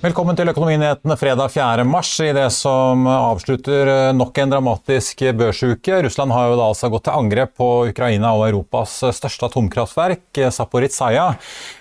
Velkommen til Økonominyhetene fredag 4. mars i det som avslutter eh, nok en dramatisk børsuke. Russland har jo da altså gått til angrep på Ukraina og Europas største atomkraftverk, eh, Zaporizjzja,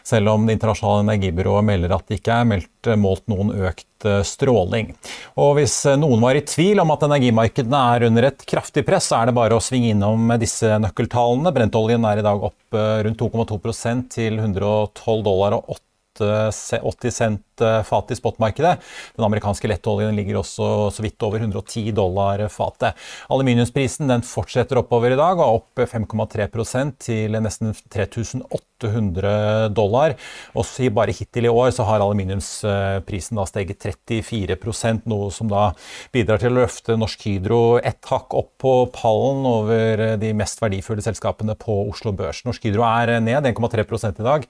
selv om det internasjonale energibyrået melder at det ikke er meldt eh, målt noen økt stråling. Og Hvis noen var i tvil om at energimarkedene er under et kraftig press, så er det bare å svinge innom disse nøkkeltallene. Brentoljen er i dag opp rundt 2,2 til 112 dollar og 8 80 cent fat i spotmarkedet. Den amerikanske lettoljen ligger også så vidt over 110 dollar fatet. Aluminiumsprisen den fortsetter oppover i dag, og opp 5,3% til nesten 3800 dollar. Også bare hittil i år så har aluminiumsprisen da steget 34% noe som da bidrar til å løfte Norsk Hydro ett hakk opp på pallen over de mest verdifulle selskapene på Oslo Børs. Norsk Hydro er ned 1,3 i dag,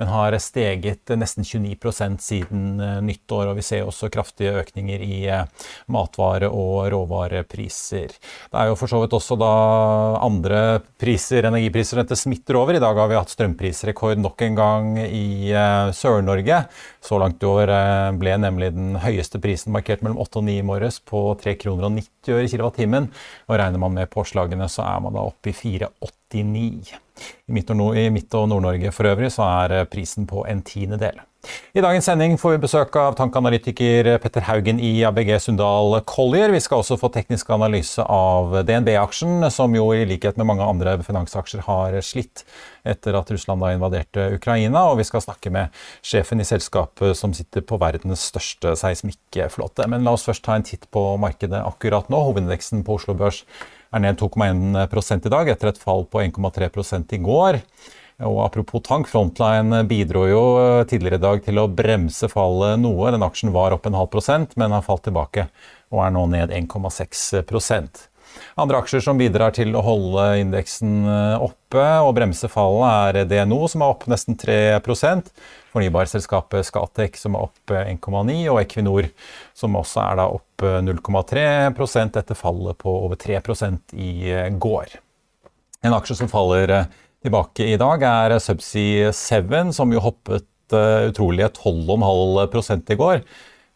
men har steget nesten 29% siden siden eh, nyttår. Og vi ser også kraftige økninger i eh, matvare- og råvarepriser. Det er jo for så vidt også da andre priser, energipriser, dette smitter over. I dag har vi hatt strømprisrekord nok en gang i eh, Sør-Norge. Så langt i år ble nemlig den høyeste prisen markert mellom 8 og 9 i morges på 3 kroner og 90 øre kilowattimen. Og regner man med påslagene, så er man da oppe i 4,89. I Midt- og Nord-Norge for øvrig så er prisen på en tiendedel. I dagens sending får vi besøk av tankanalytiker Petter Haugen i ABG Sundal Collier. Vi skal også få teknisk analyse av DNB-aksjen, som jo i likhet med mange andre finansaksjer har slitt etter at Russland invaderte Ukraina. Og vi skal snakke med sjefen i selskapet som sitter på verdens største seismikkflåte. Men la oss først ta en titt på markedet akkurat nå. Hovedindeksen på Oslo Børs er ned 2,1 i dag, etter et fall på 1,3 i går. Og Apropos tank, Frontline bidro jo eh, tidligere i dag til å bremse fallet noe. Den aksjen var opp en halv prosent, men har falt tilbake og er nå ned 1,6% Andre aksjer som bidrar til å holde indeksen eh, oppe og bremse fallet, er DNO, som er opp nesten 3% Fornybarselskapet Scatec, som er opp 1,9 og Equinor, som også er opp 0,3% etter fallet på over 3% i eh, går. En aksje som faller Tilbake i dag er Subsea 7, som jo hoppet uh, utrolige 12,5 i går.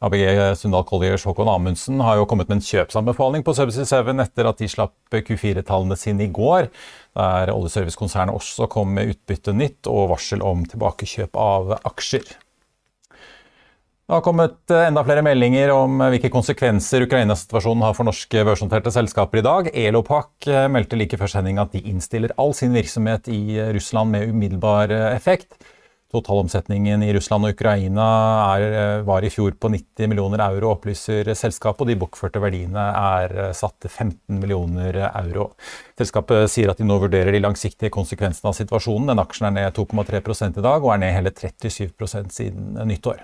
ABG Sundal Colliers Håkon Amundsen har jo kommet med en kjøpsanbefaling på Subsea 7 etter at de slapp Q4-tallene sine i går, der oljeservicekonsernet også kom med utbytte nytt og varsel om tilbakekjøp av aksjer. Det har kommet eh, enda flere meldinger om eh, hvilke konsekvenser Ukraina-situasjonen har for norske børsnoterte selskaper i dag. Elopak eh, meldte like før sending at de innstiller all sin virksomhet i Russland med umiddelbar effekt. Totalomsetningen i Russland og Ukraina er, var i fjor på 90 millioner euro, opplyser selskapet, og de bokførte verdiene er satt til 15 millioner euro. Selskapet sier at de nå vurderer de langsiktige konsekvensene av situasjonen. Den aksjen er ned 2,3 i dag, og er ned hele 37% siden nyttår.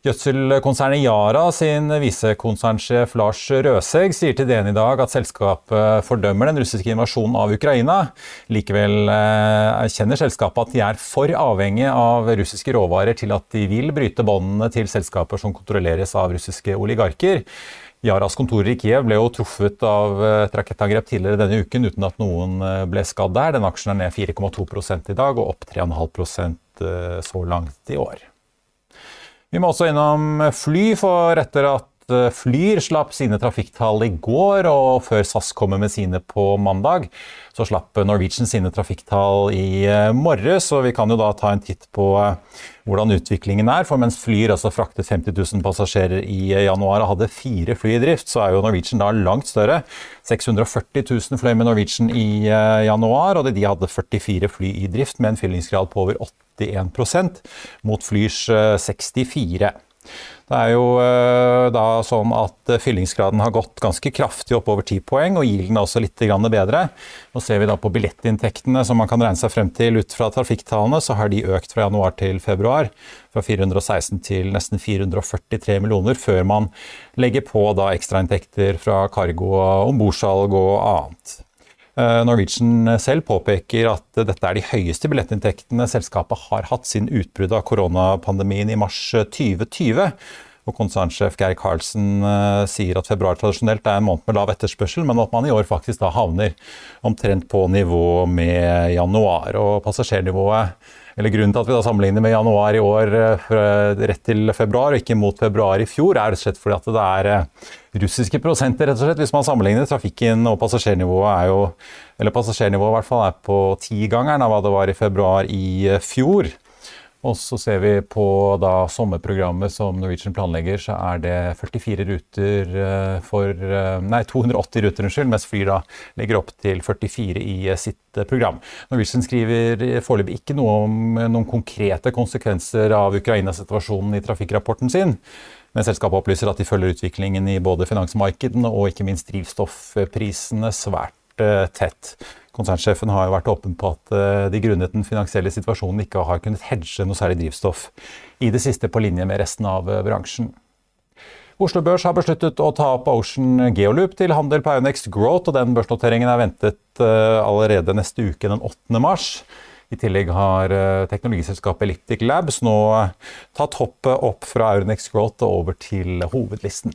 Gjødselkonsernet Yara sin visekonsernsjef Lars Røseg sier til DN i dag at selskapet fordømmer den russiske invasjonen av Ukraina. Likevel eh, erkjenner selskapet at de er for avhengig av russiske råvarer til at de vil bryte båndene til selskaper som kontrolleres av russiske oligarker. Yaras kontorer i Kiev ble jo truffet av et rakettangrep tidligere denne uken uten at noen eh, ble skadd der. Den aksjen er ned 4,2 i dag og opp 3,5 eh, så langt i år. Vi må også innom fly, for etter at Flyr slapp sine trafikktall i går, og før SAS kommer med sine på mandag, så slapp Norwegian sine trafikktall i eh, morges. Og vi kan jo da ta en titt på eh, hvordan utviklingen er. For mens Flyr altså fraktet 50 000 passasjerer i eh, januar og hadde fire fly i drift, så er jo Norwegian da langt større. 640 000 fløy med Norwegian i januar, og de hadde 44 fly i drift med en fyllingsgrad på over 81% mot Flyrs 64 det er jo eh, da sånn at eh, fyllingsgraden har gått ganske kraftig opp over 10 poeng, og gilden er også litt bedre. Nå ser vi da på billettinntektene som man kan regne seg frem til ut fra trafikktallene, så har de økt fra januar til februar. Fra 416 til nesten 443 millioner, før man legger på da ekstrainntekter fra cargo, ombordsalg og annet. Eh, Norwegian selv påpeker at dette er de høyeste billettinntektene selskapet har hatt siden utbruddet av koronapandemien i mars 2020. Og Konsernsjef Geir Karlsen sier at februar tradisjonelt er en måned med lav etterspørsel, men at man i år faktisk da havner omtrent på nivå med januar. Og passasjernivået eller Grunnen til at vi da sammenligner med januar i år uh, rett til februar, og ikke mot februar i fjor, er rett og slett fordi at det er uh, russiske prosenter, rett og slett. Hvis man sammenligner trafikken og passasjernivået er jo Eller passasjernivået i hvert fall er på tigangeren av hva det var i februar i fjor. Og så ser vi på da sommerprogrammet som Norwegian planlegger, så er det 44 ruter eh, for eh, Nei, 280 ruter, unnskyld, mens Flyr da legger opp til 44 i eh, sitt program. Norwegian skriver foreløpig ikke noe om noen konkrete konsekvenser av Ukraina-situasjonen i trafikkrapporten sin. Men selskapet opplyser at de følger utviklingen i både finansmarkedene og ikke minst drivstoffprisene svært tett. Konsernsjefen har jo vært åpen på at eh, de grunnet den finansielle situasjonen ikke har kunnet hedge noe særlig drivstoff i det siste på linje med resten av eh, bransjen. Oslo Børs har besluttet å ta opp Ocean Geoloop til handel på Aunex Growth, og den børsnoteringen er ventet eh, allerede neste uke, den 8. mars. I tillegg har teknologiselskapet Elliptic Labs nå tatt hoppet opp fra Aurenex Growth og over til hovedlisten.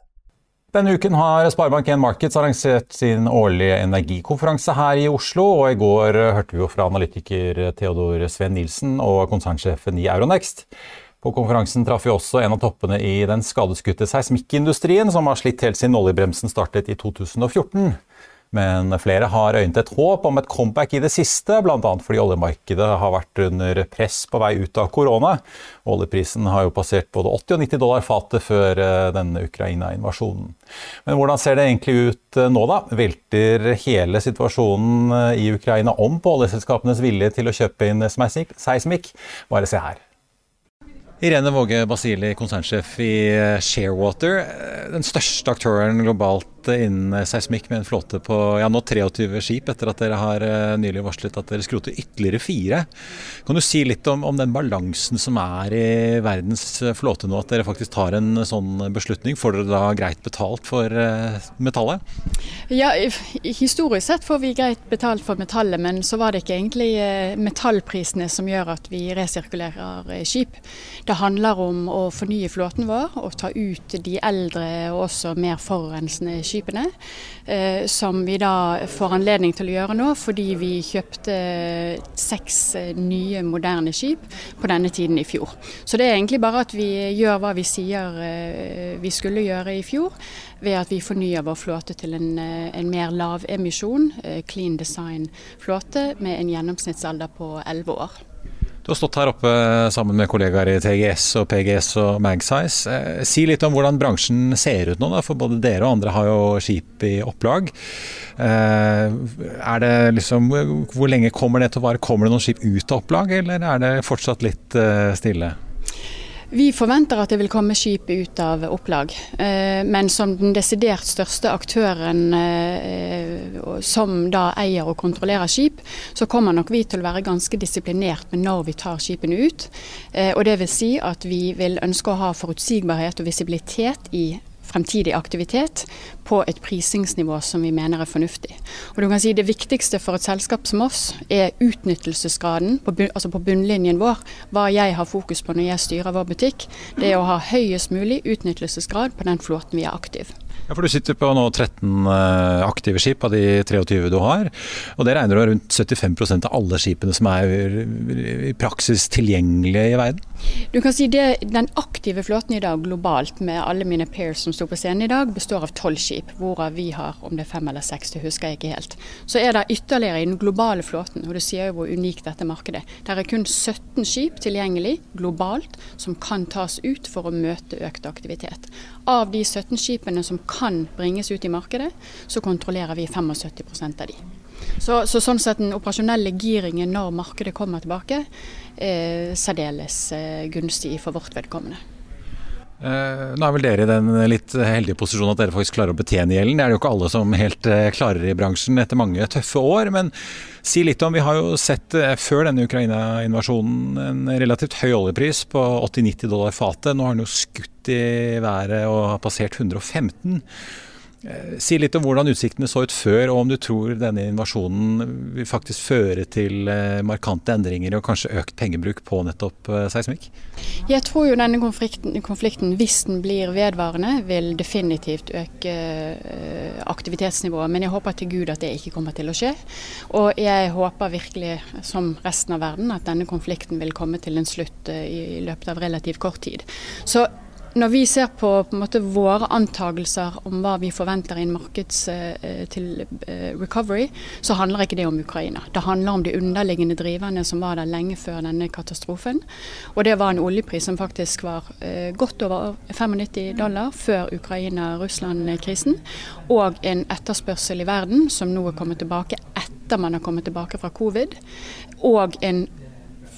Denne uken har Sparebank1 Markets arrangert sin årlige energikonferanse her i Oslo. og I går hørte vi jo fra analytiker Theodor Sven Nilsen og konsernsjefen i Euronext. På konferansen traff vi også en av toppene i den skadeskutte seismikkindustrien, som har slitt helt siden oljebremsen startet i 2014. Men flere har øynet et håp om et comeback i det siste, bl.a. fordi oljemarkedet har vært under press på vei ut av korona. Oljeprisen har jo passert både 80 og 90 dollar fatet før eh, denne Ukraina-invasjonen. Men hvordan ser det egentlig ut eh, nå, da? Velter hele situasjonen eh, i Ukraina om på oljeselskapenes vilje til å kjøpe inn seismikk? Bare se her. Irene Våge Basili, konsernsjef i Sharewater. Den største aktøren globalt innen seismikk med en flåte på ja, nå 23 skip, etter at dere har nylig varslet at dere skroter ytterligere fire. Kan du si litt om, om, den balansen som er i verdens eh, flåte nå, at dere faktisk tar en sånn beslutning? Får dere da greit betalt for metallet? Ja, historisk sett får vi greit betalt for metallet, men så var det ikke egentlig metallprisene som gjør at vi resirkulerer skip. Det handler om å fornye flåten vår og ta ut de eldre og også mer forurensende skipene. Eh, som vi da får anledning til å gjøre nå, fordi vi kjøpte seks eh, nye, moderne skip på denne tiden i fjor. Så det er egentlig bare at vi gjør hva vi sier eh, vi skulle gjøre i fjor, ved at vi fornyer vår flåte til en, en mer lavemisjon, clean design-flåte med en gjennomsnittsalder på elleve år. Du har stått her oppe sammen med kollegaer i TGS og PGS og Magsize. Eh, si litt om hvordan bransjen ser ut nå, for både dere og andre har jo skip i opplag. Eh, er det liksom, Hvor lenge kommer det til å vare? Kommer det noen skip ut av opplag, eller er det fortsatt litt eh, stille? Vi forventer at det vil komme skip ut av opplag. Eh, men som den desidert største aktøren eh, som da eier og kontrollerer skip, så kommer nok vi til å være ganske disiplinert med når vi tar skipene ut. Eh, og det vil si at vi vil ønske å ha forutsigbarhet og visibilitet i fremtidig aktivitet på et prisingsnivå som vi mener er fornuftig. Og du kan si Det viktigste for et selskap som oss er utnyttelsesgraden på, altså på bunnlinjen vår. Hva jeg har fokus på når jeg styrer vår butikk, det er å ha høyest mulig utnyttelsesgrad på den flåten vi er aktiv. Ja, for Du sitter på nå 13 eh, aktive skip av de 23 du har. og Det regner du rundt 75% av alle skipene som er i praksis tilgjengelige i verden? Du kan si det, Den aktive flåten i dag globalt, med alle mine pairs som sto på scenen i dag, består av tolv skip, hvorav vi har om det er fem eller seks, det husker jeg ikke helt. Så er det ytterligere i den globale flåten, og det sier jo hvor unikt dette markedet. Det er kun 17 skip tilgjengelig globalt som kan tas ut for å møte økt aktivitet. Av de 17 skipene som kan bringes ut i markedet, så kontrollerer vi 75% av de. Så, så, sånn sett den operasjonelle giringen når markedet kommer tilbake, er særdeles eh, gunstig for vårt vedkommende. Eh, nå er vel dere i den litt heldige posisjonen at dere faktisk klarer å betjene gjelden. Det er det jo ikke alle som helt eh, klarer i bransjen etter mange tøffe år. Men si litt om, vi har jo sett eh, før denne Ukraina-invasjonen en relativt høy oljepris på 80-90 dollar fatet. Nå har den jo skutt i været og har passert 115. Eh, si litt om hvordan utsiktene så ut før, og om du tror denne invasjonen vil faktisk føre til eh, markante endringer og kanskje økt pengebruk på nettopp eh, seismikk? Jeg tror jo denne konflikten, konflikten, hvis den blir vedvarende, vil definitivt øke aktivitetsnivået. Men jeg håper til Gud at det ikke kommer til å skje. Og jeg håper virkelig, som resten av verden, at denne konflikten vil komme til en slutt i løpet av relativt kort tid. Så når vi ser på, på måte, våre antagelser om hva vi forventer i en markeds eh, til eh, recovery, så handler ikke det om Ukraina. Det handler om de underliggende driverne som var der lenge før denne katastrofen. Og det var en oljepris som faktisk var eh, godt over 95 dollar før Ukraina-Russland-krisen. Og en etterspørsel i verden som nå er kommet tilbake etter man har kommet tilbake fra covid. Og en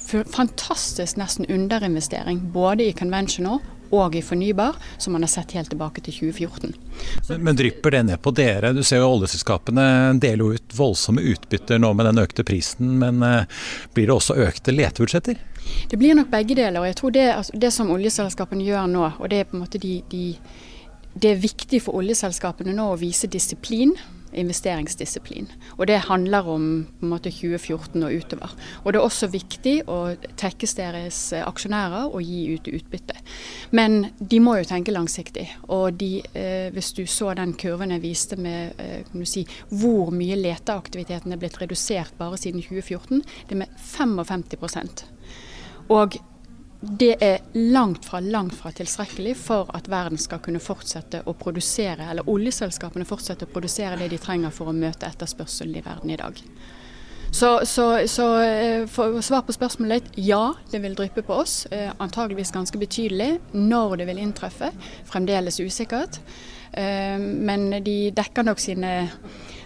fantastisk nesten underinvestering både i conventional og i fornybar, som man har sett helt tilbake til 2014. Men, men drypper det ned på dere? Du ser jo oljeselskapene deler ut voldsomme utbytter nå med den økte prisen, men eh, blir det også økte letebudsjetter? Det blir nok begge deler. og jeg tror Det, altså, det som oljeselskapene gjør nå, og det er på en måte de, de det er viktig for oljeselskapene nå å vise disiplin investeringsdisiplin. Og Det handler om måte 2014 og utover. Og Det er også viktig å tekkes deres aksjonærer og gi ut utbytte. Men de må jo tenke langsiktig. Og de, eh, hvis du så den kurven jeg viste med eh, si, hvor mye leteaktiviteten er blitt redusert bare siden 2014, det er med 55% Og det er langt fra, langt fra tilstrekkelig for at verden skal kunne fortsette å produsere, eller oljeselskapene fortsette å produsere det de trenger for å møte etterspørselen i verden i dag. Så, så, så eh, for svar på spørsmålet litt, ja, det vil dryppe på oss. Eh, antageligvis ganske betydelig. Når det vil inntreffe, fremdeles usikkert. Eh, men de dekker nok sine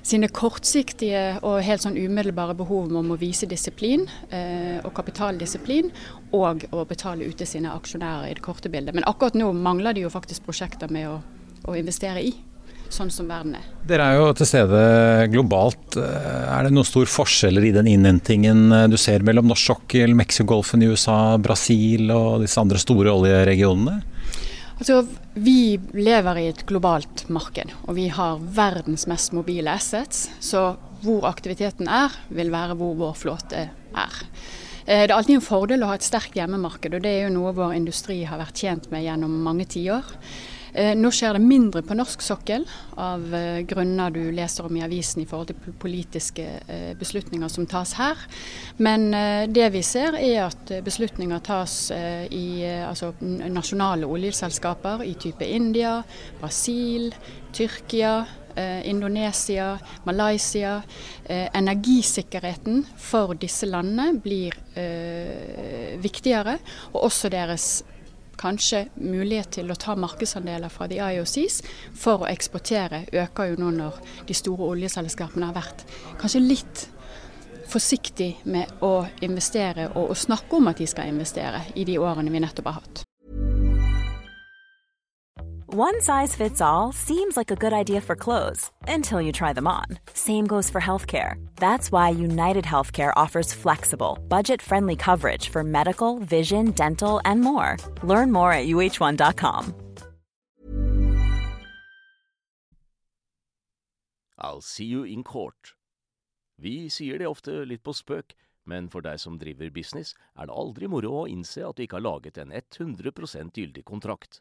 sine kortsiktige og helt sånn umiddelbare behov om å vise disiplin eh, og kapitaldisiplin, og å betale ute sine aksjonærer i det korte bildet. Men akkurat nå mangler de jo faktisk prosjekter med å, å investere i. Sånn som verden er. Dere er jo til stede globalt. Er det noen stor forskjeller i den innhentingen du ser mellom norsk sokkel, Mexicogolfen i USA, Brasil og disse andre store oljeregionene? Altså, Vi lever i et globalt marked, og vi har verdens mest mobile assets. Så hvor aktiviteten er, vil være hvor vår flåte er. Eh, det er alltid en fordel å ha et sterkt hjemmemarked, og det er jo noe vår industri har vært tjent med gjennom mange tiår. Eh, nå skjer det mindre på norsk sokkel av eh, grunner du leser om i avisen i forhold til politiske eh, beslutninger som tas her. Men det vi ser er at beslutninger tas i altså, nasjonale oljeselskaper i type India, Brasil, Tyrkia. Indonesia, Malaysia. energisikkerheten for disse landene blir viktigere, og også deres kanskje mulighet til å ta markedsandeler fra de IOCs for å eksportere, øker jo nå når de store oljeselskapene har vært kanskje litt forsiktig med å investere og å snakke om at de skal investere i de årene vi nettopp har hatt. One size fits all seems like a good idea for clothes until you try them on. Same goes for healthcare. That's why United Healthcare offers flexible, budget friendly coverage for medical, vision, dental, and more. Learn more at uh1.com. I'll see you in court. Vi sier det ofte litt på spøk, men for deg som driver business, er det aldri moro å innse at du ikke har laget en 100 gyldig kontrakt.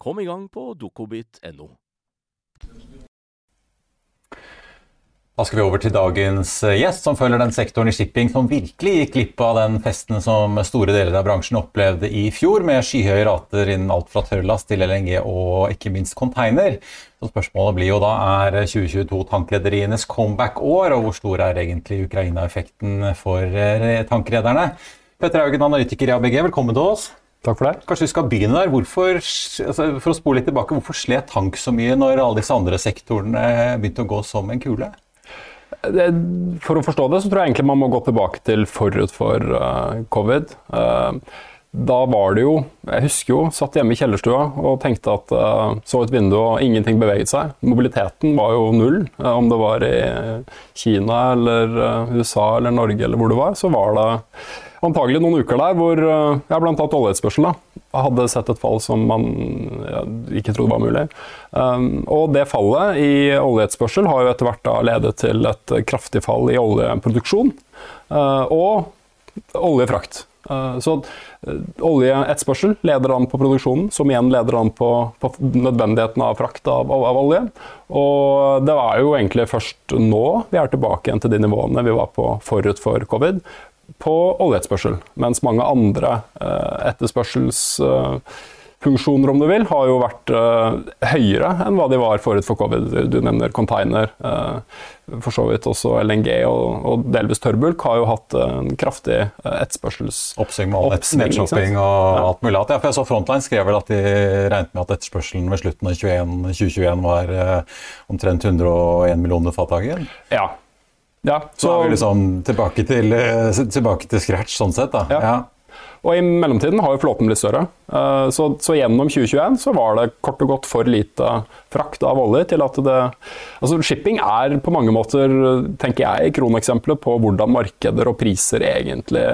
Kom i gang på dokobit.no. Da skal vi over til dagens eh, gjest, som følger den sektoren i shipping som virkelig gikk glipp av den festen som store deler av bransjen opplevde i fjor, med skyhøye rater innen alt fra tørrlast til LNG og ikke minst container. Så spørsmålet blir jo da er 2022 tankrederienes comeback-år, og hvor stor er egentlig Ukraina-effekten for eh, tankrederne? Petter Haugen, analytiker i ABG, velkommen til oss. Takk for det. Kanskje vi skal begynne der. Hvorfor, altså for å spole litt tilbake, hvorfor slet tank så mye når alle disse andre sektorene begynte å gå som en kule? For å forstå det, så tror jeg egentlig man må gå tilbake til forut for uh, covid. Uh, da var det jo Jeg husker jo, satt hjemme i kjellerstua og tenkte at uh, så et vindu og ingenting beveget seg. Mobiliteten var jo null. om det var i Kina eller USA eller Norge eller hvor det var, så var det antagelig noen uker der hvor ja, bl.a. oljeetterspørselen hadde sett et fall som man ja, ikke trodde var mulig. Um, og det fallet i oljeetterspørsel har jo etter hvert da ledet til et kraftig fall i oljeproduksjon uh, og oljefrakt. Uh, så oljeetterspørsel leder an på produksjonen, som igjen leder an på, på nødvendigheten av frakt av, av, av, olje. Og det var jo egentlig først nå vi er tilbake igjen til de nivåene vi var på forut for covid på oljeetterspørsel, mens mange andre eh, etterspørselsfunksjoner, om du vil, har jo vært uh, høyere enn hva de var forut for covid. Du nevner container, uh, for så vidt også LNG og, delvis tørrbulk har jo hatt en kraftig etterspørsels... Oppsving med all nettshopping og alt mulig. Ja, for jeg så Frontline skrev vel at de regnet med at etterspørselen ved slutten av 2021 var omtrent 101 millioner fat dagen. Ja, ja, så, så er vi liksom tilbake til, eh, tilbake til scratch sånn sett, da. Ja. ja. Og i mellomtiden har jo flåten blitt større. Eh, så, så, gjennom 2021 så var det kort og godt for lite frakt av olje til at det Altså shipping er på mange måter, tenker jeg, kroneksempelet på hvordan markeder og priser egentlig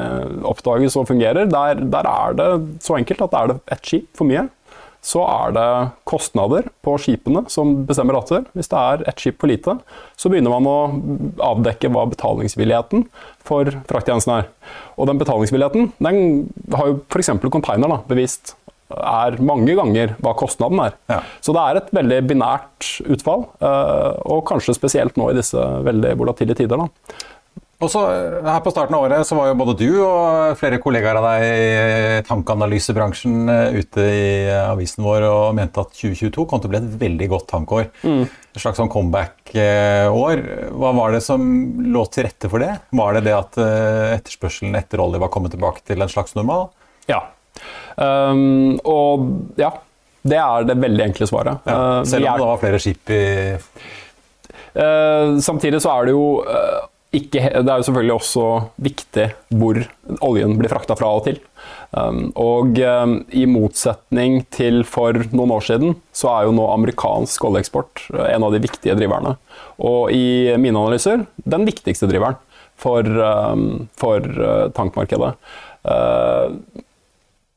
oppdages og fungerer. Der, der er det så enkelt at er det ett skip for mye, så er det kostnader på skipene som bestemmer rater. Hvis det er ett skip for lite, så begynner man å avdekke hva betalingsvilligheten for frakttjenesten er. Og den betalingsvilligheten den har jo f.eks. container da, bevist er mange ganger hva kostnaden er. Ja. Så det er et veldig binært utfall, eh, og kanskje spesielt nå i disse veldig volatile tider. Da. Og så eh, her På starten av året så var jo både du og flere kollegaer av deg i tankanalysebransjen eh, ute i eh, avisen vår og mente at 2022 kom til å bli et veldig godt tankår. Mm. Et slags sånn comeback-år. Hva var det som lå til rette for det? Var det det at etterspørselen etter olje var kommet tilbake til en slags normal? Ja. Um, og ja, det er det veldig enkle svaret. Ja, selv om det var flere skip i uh, Samtidig så er det jo uh, ikke, det er jo selvfølgelig også viktig hvor oljen blir frakta fra og til. Um, og um, i motsetning til for noen år siden, så er jo nå amerikansk oljeeksport uh, en av de viktige driverne. Og i mine analyser den viktigste driveren for, um, for uh, tankmarkedet. Uh,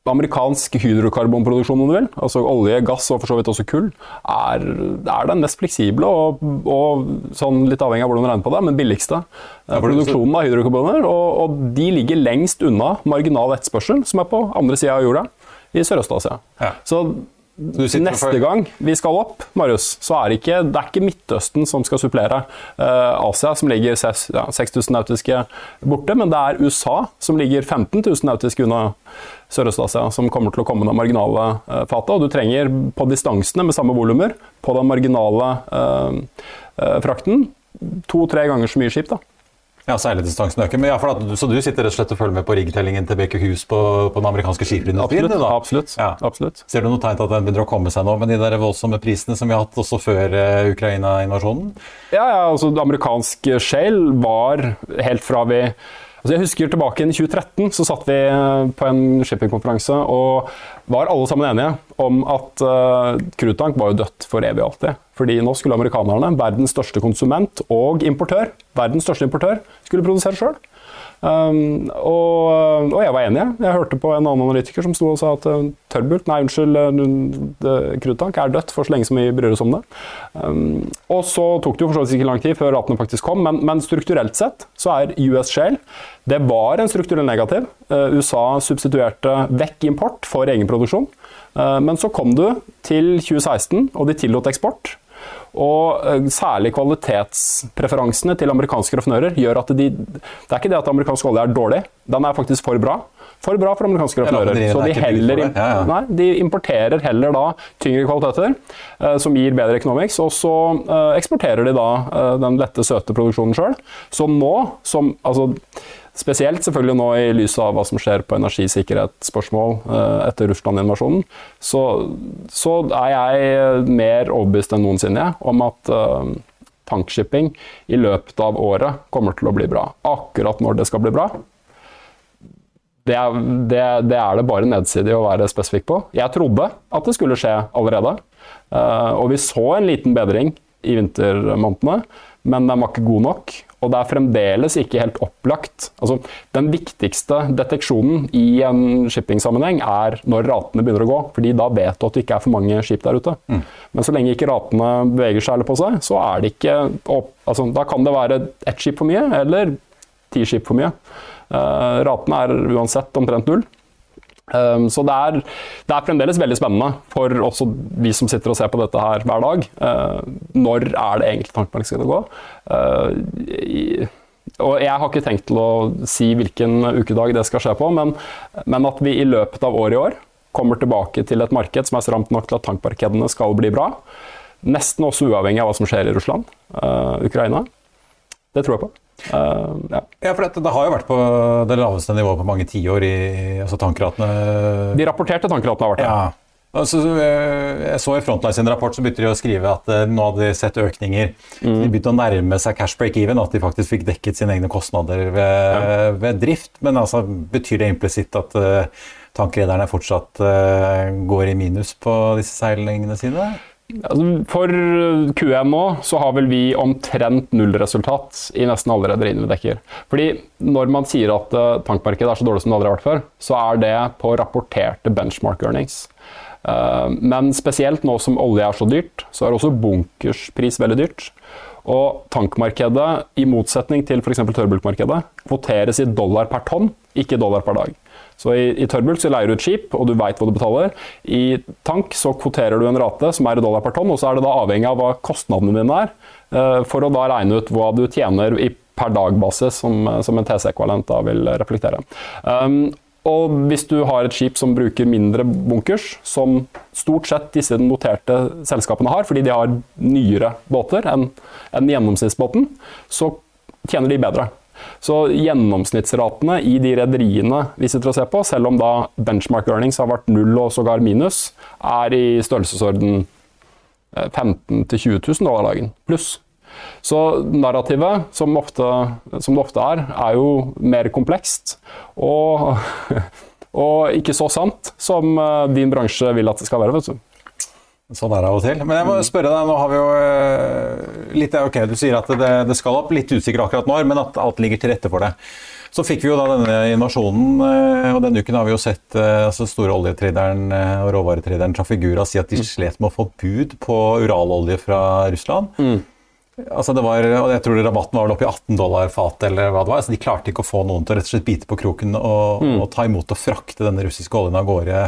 amerikansk hydrokarbonproduksjon, om du vil, altså olje, gass og for så vidt også kull, er, er den mest fleksible og, og, sånn litt avhengig av hvordan du regner på det, men billigste ja, produksjonen av hydrokarboner. Og, og, de ligger lengst unna marginal etterspørsel, som er på andre sida av jorda, i Sørøst-Asia. Ja. Så neste gang vi skal opp, Marius, så er det ikke, det er ikke Midtøsten som skal supplere uh, Asia, som ligger 6000 nautiske borte, men det er USA som ligger 15 000 nautiske unna Sørøst-Asia, som kommer til å komme det marginale uh, fatet. Og du trenger på distansene med samme volumer, på den marginale uh, frakten, to-tre ganger så mye skip. da. Ja, seiledistansen øker. Men ja, at, så du sitter rett og slett og følger med på riggtellingen til Baker på, på den amerikanske skipindustrien? Absolutt. absolutt, ja. absolutt. Ser du noe tegn til at den begynner å komme seg nå med de der voldsomme prisene som vi har hatt også før uh, Ukraina-invasjonen? Ja, ja, altså amerikansk shale var helt fra vi Altså jeg husker tilbake i 2013 så satt vi eh, på en shippingkonferanse og var alle sammen enige om at uh, Krutank var jo dødt for evig og alltid. Fordi nå skulle amerikanerne, verdens største konsument og importør, verdens største importør, skulle produsere sjøl. Um, og, og, jeg var enig. Jeg hørte på en annen analytiker som sto og sa at uh, tørrbult, nei, unnskyld, uh, kruttank er dødt for så lenge som vi bryr oss om det. Um, og så tok det jo for så vidt ikke lang tid før ratene faktisk kom, men, men, strukturelt sett så er US Shale det var en strukturell negativ. Uh, USA substituerte vekk import for egenproduksjon. Uh, men så kom du til 2016, og de tillot eksport. Og eh, særlig kvalitetspreferansene til amerikanske raffinører gjør at de Det er ikke det at amerikansk olje er dårlig, den er faktisk for bra. For bra for amerikanske raffinører. Så de, heller, ja, ja. Nei, de importerer heller da tyngre kvaliteter, eh, som gir bedre economics, og så eh, eksporterer de da eh, den lette, søte produksjonen sjøl. Så nå som Altså Spesielt selvfølgelig nå i lys av hva som skjer på energisikkerhetsspørsmål eh, etter Russland-invasjonen, så, så, er jeg mer overbevist enn noensinne om at uh, tankshipping i løpet av året kommer til å bli bra. Akkurat når det skal bli bra, det det, det, er det bare nedsidig å være spesifikk på. Jeg trodde at det skulle skje allerede, uh, og vi så en liten bedring i vintermånedene, men den var ikke god nok. Og det er fremdeles ikke helt opplagt. Altså, den viktigste deteksjonen i en shippingsammenheng er når ratene begynner å gå. fordi da vet du at det ikke er for mange skip der ute. Mm. Men så lenge ikke ratene beveger seg eller på seg, så er det ikke opp, altså, Da kan det være ett skip for mye, eller ti skip for mye. Uh, ratene er uansett omtrent null. Um, så det er, det er, fremdeles veldig spennende for også vi som sitter og ser på dette her hver dag. Uh, når er det egentlig tankemarkedet skal gå? Uh, og Jeg har ikke tenkt til å si hvilken ukedag det skal skje på, men, men, at vi i løpet av året i år kommer tilbake til et marked som er stramt nok til at tankmarkedene skal bli bra. Nesten også uavhengig av hva som skjer i Russland, uh, Ukraina. Det tror jeg på. Uh, ja. ja. for det, det, har jo vært på det laveste nivået på mange tiår i altså tankratene. De rapporterte tankratene har vært der. Ja. Altså, eh, jeg så I Frontline sin rapport så begynte de å skrive at uh, nå hadde de sett økninger. Mm. De begynte å nærme seg cash break-even, at de faktisk fikk dekket sine egne kostnader ved, ja. ved drift. Men altså, betyr det implisitt at uh, tankrederne fortsatt uh, går i minus på disse seilingene sine? Altså, for Q1 nå så har vel vi omtrent nullresultat i nesten alle rederiene vi dekker. Fordi når man sier at uh, tankmarkedet er så dårlig som det aldri har vært før, så er det på rapporterte benchmark earnings. Uh, men spesielt nå som olje er så dyrt, så er også bunkerspris veldig dyrt. Og tankmarkedet, i motsetning til f.eks. tørrbulkmarkedet, kvoteres i dollar per tonn, ikke dollar per dag. Så i, i tørrbulk så leier du et skip, og du veit hva du betaler. I tank så kvoterer du en rate som er i dollar per tonn, og så er det da avhengig av hva kostnadene dine er, uh, for å da regne ut hva du tjener i per dag-basis, som, som, en TC-ekvalent da vil reflektere. Um, og hvis du har et skip som bruker mindre bunkers, som stort sett disse noterte selskapene har, fordi de har nyere båter enn, enn gjennomsnittsbåten, så tjener de bedre. Så gjennomsnittsratene i de rederiene vi sitter og ser på, selv om da benchmark earnings har vært null og sågar minus, er i størrelsesorden 15 000-20 000 dollar dagen pluss. Så narrativet, som, ofte, som, det ofte er, er jo mer komplekst. Og, og ikke så sant som eh, din bransje vil at det skal være. vet du. Sånn er det av og til. Men jeg må spørre deg, nå har vi jo eh, litt Ok, du sier at det, det skal opp, litt usikker akkurat når, men at alt ligger til rette for det. Så fikk vi jo da denne invasjonen, eh, og denne uken har vi jo sett eh, altså store oljetraderen og råvaretraderen Trafigura si at de mm. slet med å få bud på uralolje fra Russland. Mm. Altså det var, og jeg tror Rabatten var vel oppe i 18 dollar fatet, eller hva det var. Altså de klarte ikke å få noen til å rett og slett bite på kroken og, mm. og ta imot og frakte denne russiske oljen av gårde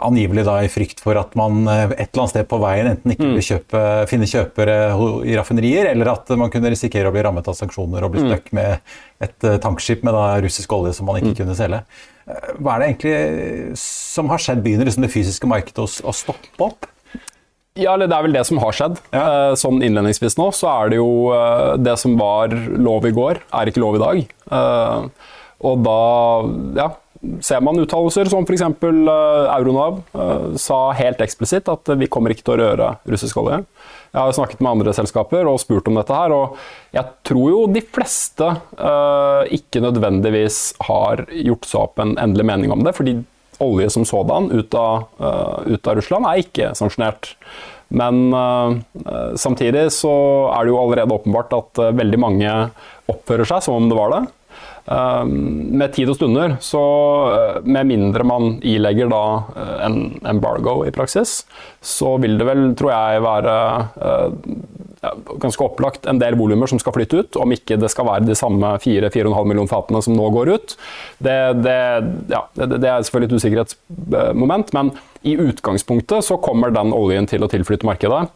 angivelig da i frykt for at man et eller annet sted på veien enten ikke vil kjøpe, finne kjøpere i raffinerier, eller at man kunne risikere å bli rammet av sanksjoner og bli stuck med et tankskip med da russisk olje som man ikke kunne selge. Hva er det egentlig som har skjedd? Begynner liksom det fysiske markedet å, stoppe opp? Ja, eller det er vel det som har skjedd. Ja. Eh, sånn innledningsvis nå, så er det jo eh, det som var lov i går, er ikke lov i dag. Eh, og da ja, ser man uttalelser som f.eks. Uh, Euronav sa helt eksplisitt at vi kommer ikke til å røre russisk olje. Jeg har snakket med andre selskaper og spurt om dette her, og jeg tror jo de fleste ikke nødvendigvis har gjort seg opp en endelig mening om det. fordi olje som sådan ut av, ut av Russland er ikke sanksjonert. Men samtidig så er det jo allerede åpenbart at veldig mange oppfører seg som om det var det. Uh, med tid og stunder, så med mindre man ilegger da en embargo i praksis, så vil det vel, tror jeg, være ja, ganske opplagt en del volumer som skal flytte ut, om ikke det skal være de samme 4-4,5 millioner fatene som nå går ut. Det, det, ja, det, det er selvfølgelig et usikkerhetsmoment, men i utgangspunktet så kommer den oljen til å tilflytte markedet.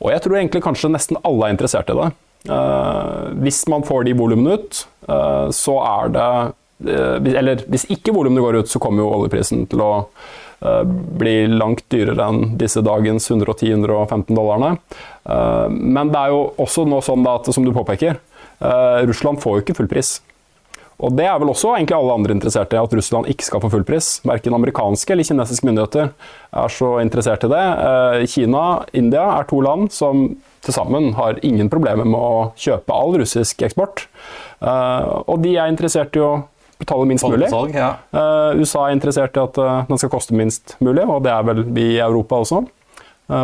Og jeg tror egentlig kanskje nesten alle er interessert i det. Uh, hvis man får de volumene ut, uh, så er det uh, Eller hvis ikke volumene går ut, så kommer jo oljeprisen til å bli langt dyrere enn disse dagens 110-115 dollarene. Men det er jo også nå sånn at, som du påpeker, Russland får jo ikke full pris. Og Det er vel også egentlig alle andre interessert i, at Russland ikke skal få full pris. Verken amerikanske eller kinesiske myndigheter er så interessert i det. Eh, Kina India er to land som til sammen har ingen problemer med å kjøpe all russisk eksport. Eh, og de er interessert i å betale minst mulig. ja. Eh, USA er interessert i at den skal koste minst mulig, og det er vel vi i Europa også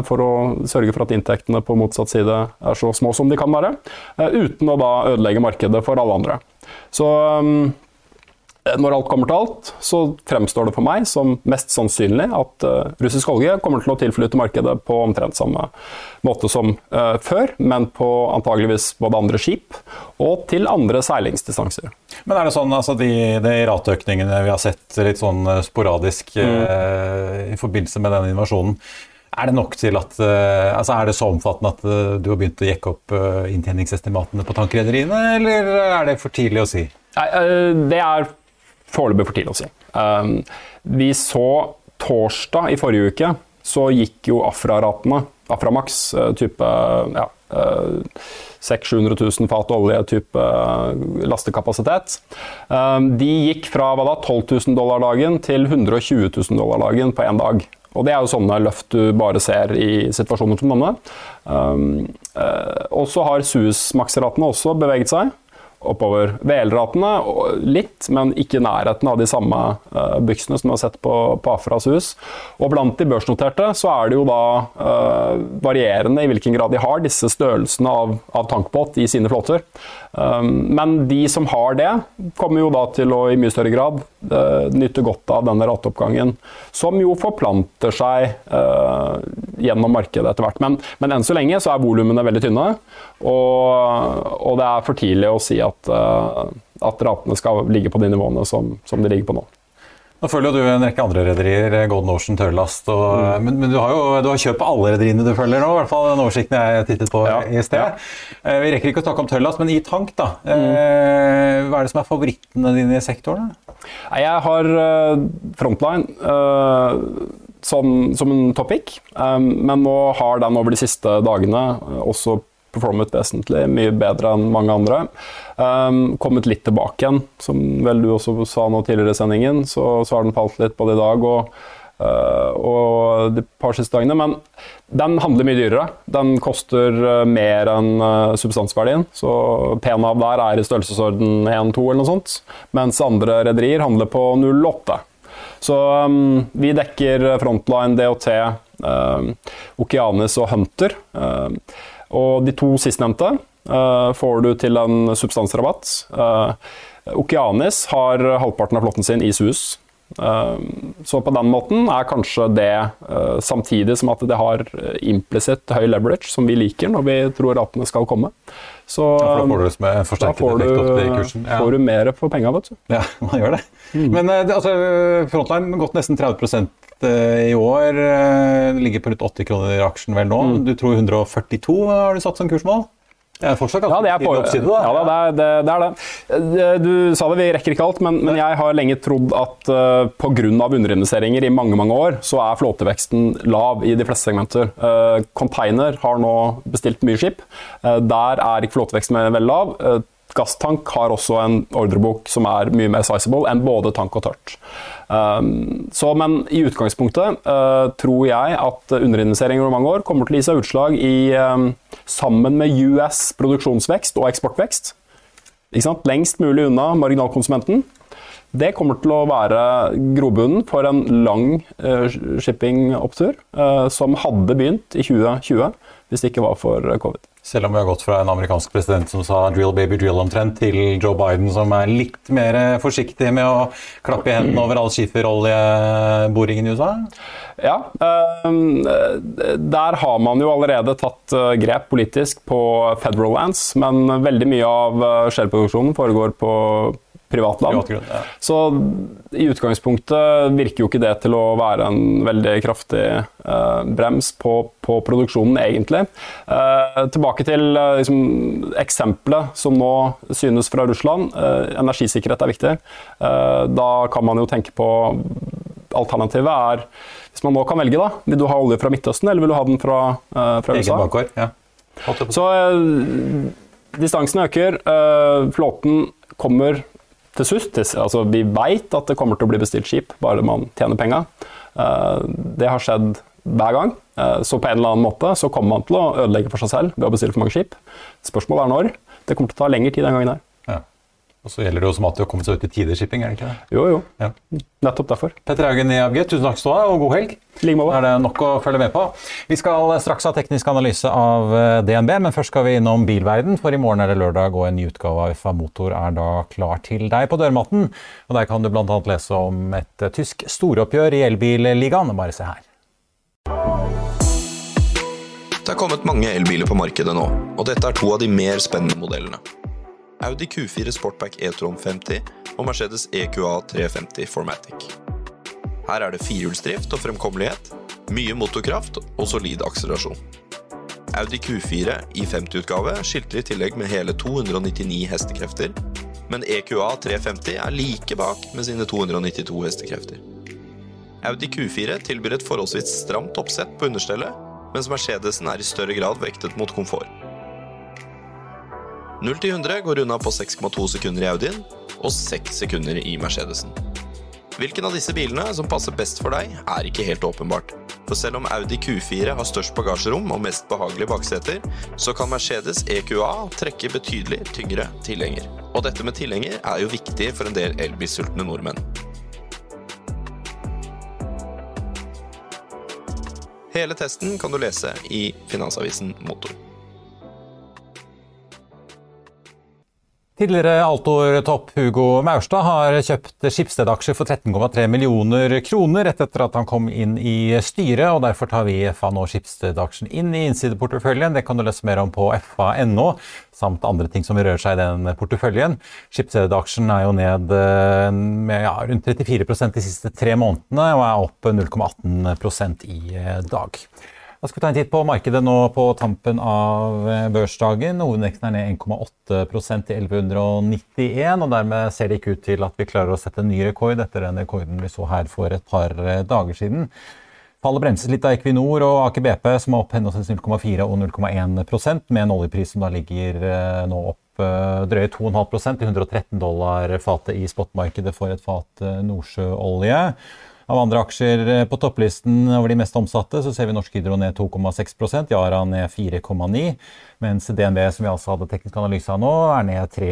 for å sørge for at inntektene på motsatt side er så små som de kan være, uten å da ødelegge markedet for alle andre. Så um, når alt kommer til alt, så fremstår det for meg som mest sannsynlig at uh, russisk olje kommer til å tilflyte markedet på omtrent samme måte som uh, før, men på antageligvis både andre skip og til andre seilingsdistanser. Men er det sånn altså de, de rateøkningene vi har sett litt sånn sporadisk mm. i forbindelse med denne invasjonen, er det nok til at altså Er det så omfattende at du har begynt å jekke opp inntjeningsestimatene på tankrederiene, eller er det for tidlig å si? Nei, Det er foreløpig for tidlig å si. Vi så torsdag i forrige uke, så gikk jo Afra-ratene, Aframax, type ja, 600 000 fat olje, type lastekapasitet. De gikk fra da, 12 000 dollar dagen til 120 000 dollar dagen på én dag. Og Det er jo sånne løft du bare ser i situasjoner som denne. Um, uh, og så har Suez-makseratene også beveget seg oppover. VL-ratene litt, men ikke i nærheten av de samme uh, byksene som vi har sett på, på Afras hus. Og blant de børsnoterte så er det jo da uh, varierende i hvilken grad de har disse størrelsene av, av tankbåt i sine flåter. Um, men de som har det, kommer jo da til å i mye større grad uh, nyte godt av denne rateoppgangen, som jo forplanter seg gjennom markedet etter hvert. Men, men, enn så lenge så er volumene veldig tynne, og, og, det er for tidlig å si at, uh, at ratene skal ligge på de nivåene som, som de ligger på nå. Nå følger jo du en rekke andre rederier, Golden Ocean, Tørrlast. Og, mm. Men, men, du har jo du har kjøpt på alle rederiene du følger nå, i hvert fall den oversikten jeg tittet på ja. i sted. Ja. Vi rekker ikke å snakke om Tørrlast, men i tank, da. Mm. Hva er det som er favorittene dine i sektoren? Jeg har Frontline som, som en topic, men nå har den over de siste dagene også performet vesentlig mye bedre enn mange andre. Um, kommet litt tilbake igjen, som vel du også sa nå tidligere i sendingen. Så, så har den falt litt både i dag og, uh, og de par siste dagene. Men den handler mye dyrere. Den koster uh, mer enn uh, substansverdien. Så P-NAV der er i størrelsesorden 1-2 eller noe sånt. Mens andre rederier handler på 0,8. Så um, vi dekker Frontline, DOT, Okeanis og Hunter. Og de to sistnevnte uh, får du til en substansrabatt. Uh, Okeanis har halvparten av flåtten sin i Suez. Uh, så på den måten er kanskje det samtidig som at det har implisitt høy leverage, som vi liker når vi tror ratene skal komme. Så ja, da får du en forsterket effekt opp til kursen. Ja. får du mer for penga, vet du. Ja, man gjør det. Mm. Men altså, Frontline gått nesten 30 vekst i år. Det Ligger på rundt 80 kroner i aksjen vel nå. Mm. Du tror 142 har du satt som kursmål? Ja, fortsatt ja, det er fortsatt oppside, da. Ja, det, er, det, det, er det. Du sa det, vi rekker ikke alt, men, men jeg har lenge trodd at uh, pga. underinvesteringer i mange mange år, så er flåteveksten lav i de fleste segmenter. Uh, container har nå bestilt mye skip. Uh, der er ikke flåteveksten veldig lav. Uh, Gasstank har også en ordrebok som er mye mer sizable enn både tank og tørt. Um, så, men i utgangspunktet uh, tror jeg at underinvesteringer over mange år kommer til å gi seg utslag i um, sammen med US produksjonsvekst og eksportvekst. Lengst mulig unna marginalkonsumenten. Det kommer til å være grobunnen for en lang uh, shippingopptur uh, som hadde begynt i 2020 hvis det ikke var for covid. Selv om vi har gått fra en amerikansk president som sa 'drill baby drill' omtrent, til Joe Biden som er litt mer forsiktig med å klappe i hendene over all skiferoljeboringen i USA? Ja. Ehm, der har man jo allerede tatt eh, grep politisk på federal lands, men veldig mye av eh, skjellproduksjonen foregår på privatland. Privat ja. Så i utgangspunktet virker jo ikke det til å være en veldig kraftig eh, brems på, på, produksjonen, egentlig. Eh, tilbake til eh, liksom, eksempelet som nå synes fra Russland. energisikkerhet er viktig. da kan man jo tenke på Alternativet er Hvis man nå kan velge, da. Vil du ha olje fra Midtøsten, eller vil du ha den fra, fra USA? Bakår, ja. Så distansen øker. flåten kommer til slutt. Altså, vi veit at det kommer til å bli bestilt skip, bare man tjener penga. Eh, det har skjedd hver gang. Eh, så på en eller annen måte så kommer man til å ødelegge for seg selv ved å bestille for mange skip. Spørsmålet er når. Det kommer til å ta lengre tid den gangen her. Og så gjelder det jo som alltid å komme seg ut i tide shipping, er det ikke det? Jo, jo. Ja. Nettopp derfor. Petter Haugen i ABG, tusen takk skal du ha, og god helg. Like er det nok å følge med på. Vi skal straks ha teknisk analyse av eh, DNB, men først skal vi innom bilverden. For i morgen er det lørdag, og en ny utgave av FA Motor er da klar til deg på dørmatten. Og Der kan du bl.a. lese om et eh, tysk storoppgjør i elbilligaen. Bare se her. Det er kommet mange elbiler på markedet nå, og dette er to av de mer spennende modellene. Audi Q4 Sportback e-tron 50 og Mercedes EQA 350 Formatic. Her er det firehjulsdrift og fremkommelighet, mye motorkraft og solid akselerasjon. Audi Q4 i 50-utgave skilter i tillegg med hele 299 hestekrefter, men EQA 350 er like bak med sine 292 hestekrefter. Audi Q4 tilbyr et forholdsvis stramt oppsett på understellet, mens Mercedesen er i større grad vektet mot komfort. 0 til 100 går unna på 6,2 sekunder i Audien og 6 sekunder i Mercedesen. Hvilken av disse bilene som passer best for deg, er ikke helt åpenbart. For selv om Audi Q4 har størst bagasjerom og mest behagelige bakseter, så kan Mercedes EQA trekke betydelig tyngre tilhenger. Og dette med tilhenger er jo viktig for en del elbilsultne nordmenn. Hele testen kan du lese i Finansavisen Motor. Tidligere Altor-topp Hugo Maurstad har kjøpt Skipsted-aksjer for 13,3 millioner kroner rett etter at han kom inn i styret, og derfor tar vi FA nå Skipsted-aksjen inn i innsideporteføljen. Det kan du lese mer om på fa.no, samt andre ting som rører seg i den porteføljen. Skipsted-aksjen er jo ned eh, med ja, rundt 34% de siste tre månedene, og er opp 0,18% i eh, dag. Da skal vi ta en titt på markedet nå på tampen av eh, børsdagen. Hovedvekten er ned 1,8% til 1191, og dermed ser det ikke ut til at vi klarer å sette en ny rekord etter den rekorden vi så her for et par eh, dager siden. Fallet bremses litt av Equinor og Aker BP, som er opp henholdsvis 0,4 og 0,1% med en oljepris som da ligger eh, nå opp drøye 2,5 til 113 dollar fatet i spotmarkedet for et fat nordsjøolje. Av andre aksjer eh, på topplisten over de mest omsatte så ser vi Norsk Hydro ned 2,6% Yara ned 4,9 mens DNB, som vi altså hadde teknisk analyse av nå, er ned 3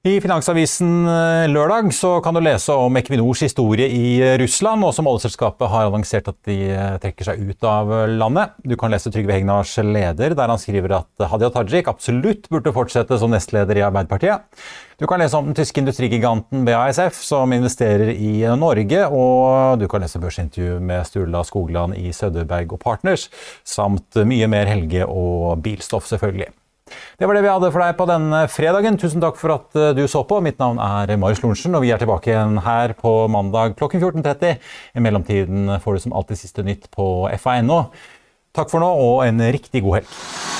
i Finansavisen eh, lørdag kan du lese om Equinors historie i eh, Russland, og som oljeselskapet har annonsert at de eh, trekker seg ut av landet. Du kan lese Trygve Hegnars leder, der han skriver at Hadia Tajik absolutt burde fortsette som nestleder i Arbeiderpartiet. Du kan lese om den tyske industrigiganten BASF, som investerer i Norge, og du kan lese børsintervju med Sturla Skogland i Søderberg og Partners, samt mye mer Helge og bilstoff, selvfølgelig. Det var det vi hadde for deg på denne fredagen. Tusen takk for at du så på. Mitt navn er Marius Lorentzen, og vi er tilbake igjen her på mandag klokken 14.30. I mellomtiden får du som alltid siste nytt på fa.no. Takk for nå, og en riktig god helg.